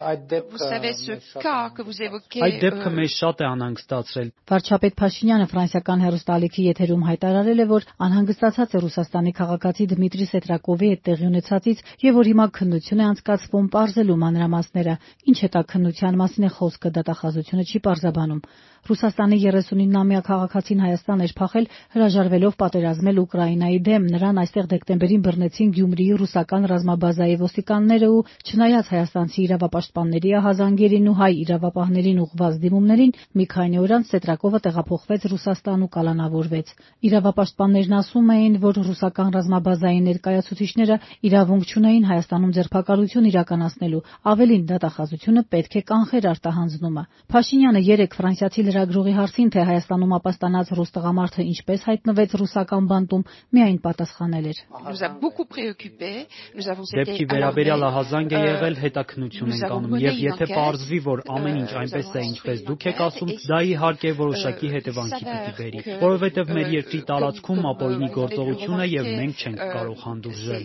Այդ դեպքը մեզ շատ է անհանգստացրել։ Վարչապետ Փաշինյանը ֆրանսիական հեռուստաալիքի եթերում հայտարարել է, որ անհանգստացած է Ռուսաստանի քաղաքացի Դմիտրի Սետրակովի հետ տեղի ունեցածից եւ որ հիմա քննություն է անցկացվում պարզելու մանրամասները։ Ինչ հետաքննության մասին է խոսքը դատախազությունը չի պարզաբանում։ Ռուսաստանի 39-ամյա քաղաքացին Հայաստան էր փախել հրաժարվելով պատերազմել Ուկրաինայի դեմ։ Նրան այստեղ դեկտեմբերին բռնեցին Գյումրիի ռուսական ռազմաբազայի ոստիկանները ու չնայած հայաստանցի իրավապաշտպանների ահազանգերին ու հայ իրավապահներին ուղղված դիմումներին, մի քանի օր անց Սետրակովը տեղափոխվեց Ռուսաստան ու կալանավորվեց։ Իրավապաշտպաններն ասում էին, որ ռուսական ռազմաբազայի ներկայացուցիչները իրավունք չունեին Հայաստանում ձերբակալություն իրականացնելու, ավելին դատախազությունը պետք է կանխեր արտահանձնումը։ Փաշինյանը երեկ ֆրանսիացի լրագրողի հարցին, թե Հայաստանում ապաստանած ռուս տղամարդը ինչպես հայտնվեց ռուսական բանտում, միայն պատասխանել էր. Դեպքի վերաբերյալ ահազանգ է եղել, հետաքննություն ենք անում եւ եթե պարզվի, որ ամեն ինչ այնպես է, ինչպես դուք եք ասում, դա իհարկե որոշակի հետևանքի պիտի բերի, որովհետեւ մեր երկրի տարածքում ապօրինի գործողություն է եւ մենք չենք կարող հանդուրժել։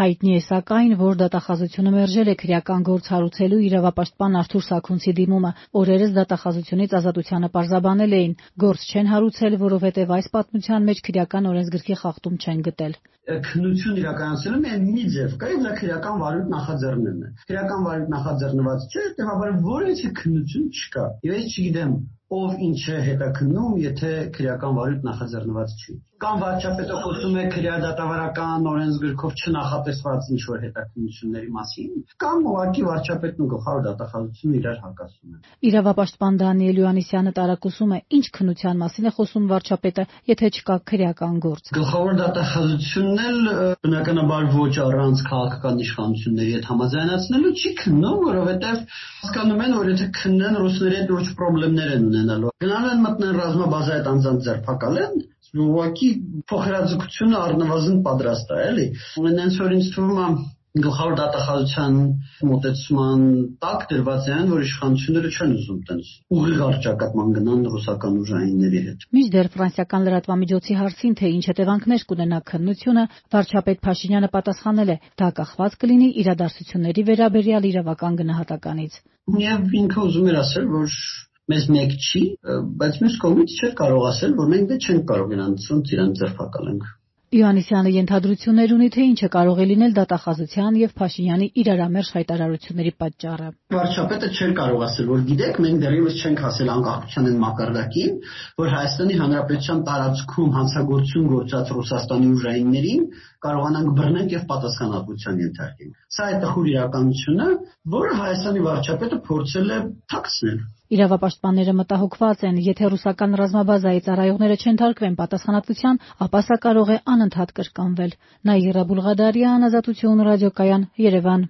Հայտնի է սակայն, որ դատախազությունը մերժել է քրեական գործ հարուցելու իրավապաշտպան Արթուր Սաքունցի դիմումը։ Օրերս դատախազությունից ազատությանը պարզաբանել էին՝ գործ չեն հարուցել, որովհետեւ այս պատմության մեջ քրեական օրենսգրքի խախտում չեն գտել քննություն իրականացնելու միայն մի ձև կա, եւ դա քրեական վարույթ նախաձեռնելն է։ Քրեական վարույթ նախաձեռնված չէ, հետեւաբար որևէ քննություն չկա։ Եվ ես չգիտեմ, ով ինչ է հետաքննում, եթե քրեական վարույթ նախաձեռնված չի կամ վարչապետը խոսում է քրեադատավարական օրենսգրքով չնախատեսված ինչ որ հետաքննությունների մասին, կամ ուղղակի վարչապետն ու գլխավոր դատախազությունը իրար հակասում են։ Իրավապաշտպան Դանիել Յովանեսյանը տարակուսում է, ինչ քննության մասին է խոսում վարչապետը, եթե չկա քրեական գործ։ Գլխավոր դատախազությունն էլ բնականաբար ոչ առանց քաղաքական իշխանությունների հետ համաձայնացնելու չի քննում, որովհետև հասկանում են, որ եթե քննեն ռուսների հետ լուրջ խնդիրներ են ունենալու։ Գնալ են մտնեն ռազմաբազա այդ անձանց ձերբակալեն, ուղղակի փոխհրաձգությունը առնվազն պատրաստ է, էլի։ Ունենից որ ինձ թվում է գլխավոր դատախազության մոտեցման տակ դրված են, որ իշխանությունները չեն ուզում տենց ուղիղ արճակատման գնան ռուսական ուժայինների հետ։ Մինչդեռ ֆրանսիական լրատվամիջոցի հարցին, թե ինչ հետևանքներ կունենա քննությունը, վարչապետ Փաշինյանը պատասխանել է. դա կախված կլինի իրադարձությունների վերաբերյալ իրավական գնահատականից։ Եվ ինքը ուզում էր ասել, որ մեզ մեկ չի, բայց մյուս կողմից չէր կարող ասել, որ մենք դե չենք կարող իրանց ցույց իրան ձերբակալենք։ Յոհաննիսյանը ենթադրություններ ունի, թե ինչը կարող է լինել դատախազության եւ Փաշինյանի իրարամերժ հայտարարությունների պատճառը։ Վարչապետը չէր կարող ասել, որ գիտեք, մենք դեռևս չենք հասել անկախության այն մակարդակին, որ Հայաստանի Հանրապետության տարածքում հանցագործություն գործած Ռուսաստանի ուժայիններին կարողանանք բռնենք եւ պատասխանատվության ենթարկենք։ Սա է տխուր իրականությունը, որը Հայաստանի վարչապետը փորձել է թաքցնել։ Իրավապաշտպանները մտահոգված են, եթե ռուսական ռազմաբազայի ծառայողները չենթարկվեն պատասխանատվության, ապա սա կարող է անընդհատ կրկնվել։ Նաիրա Բուլղադարյան, Ազատություն ռադիոկայան, Երևան։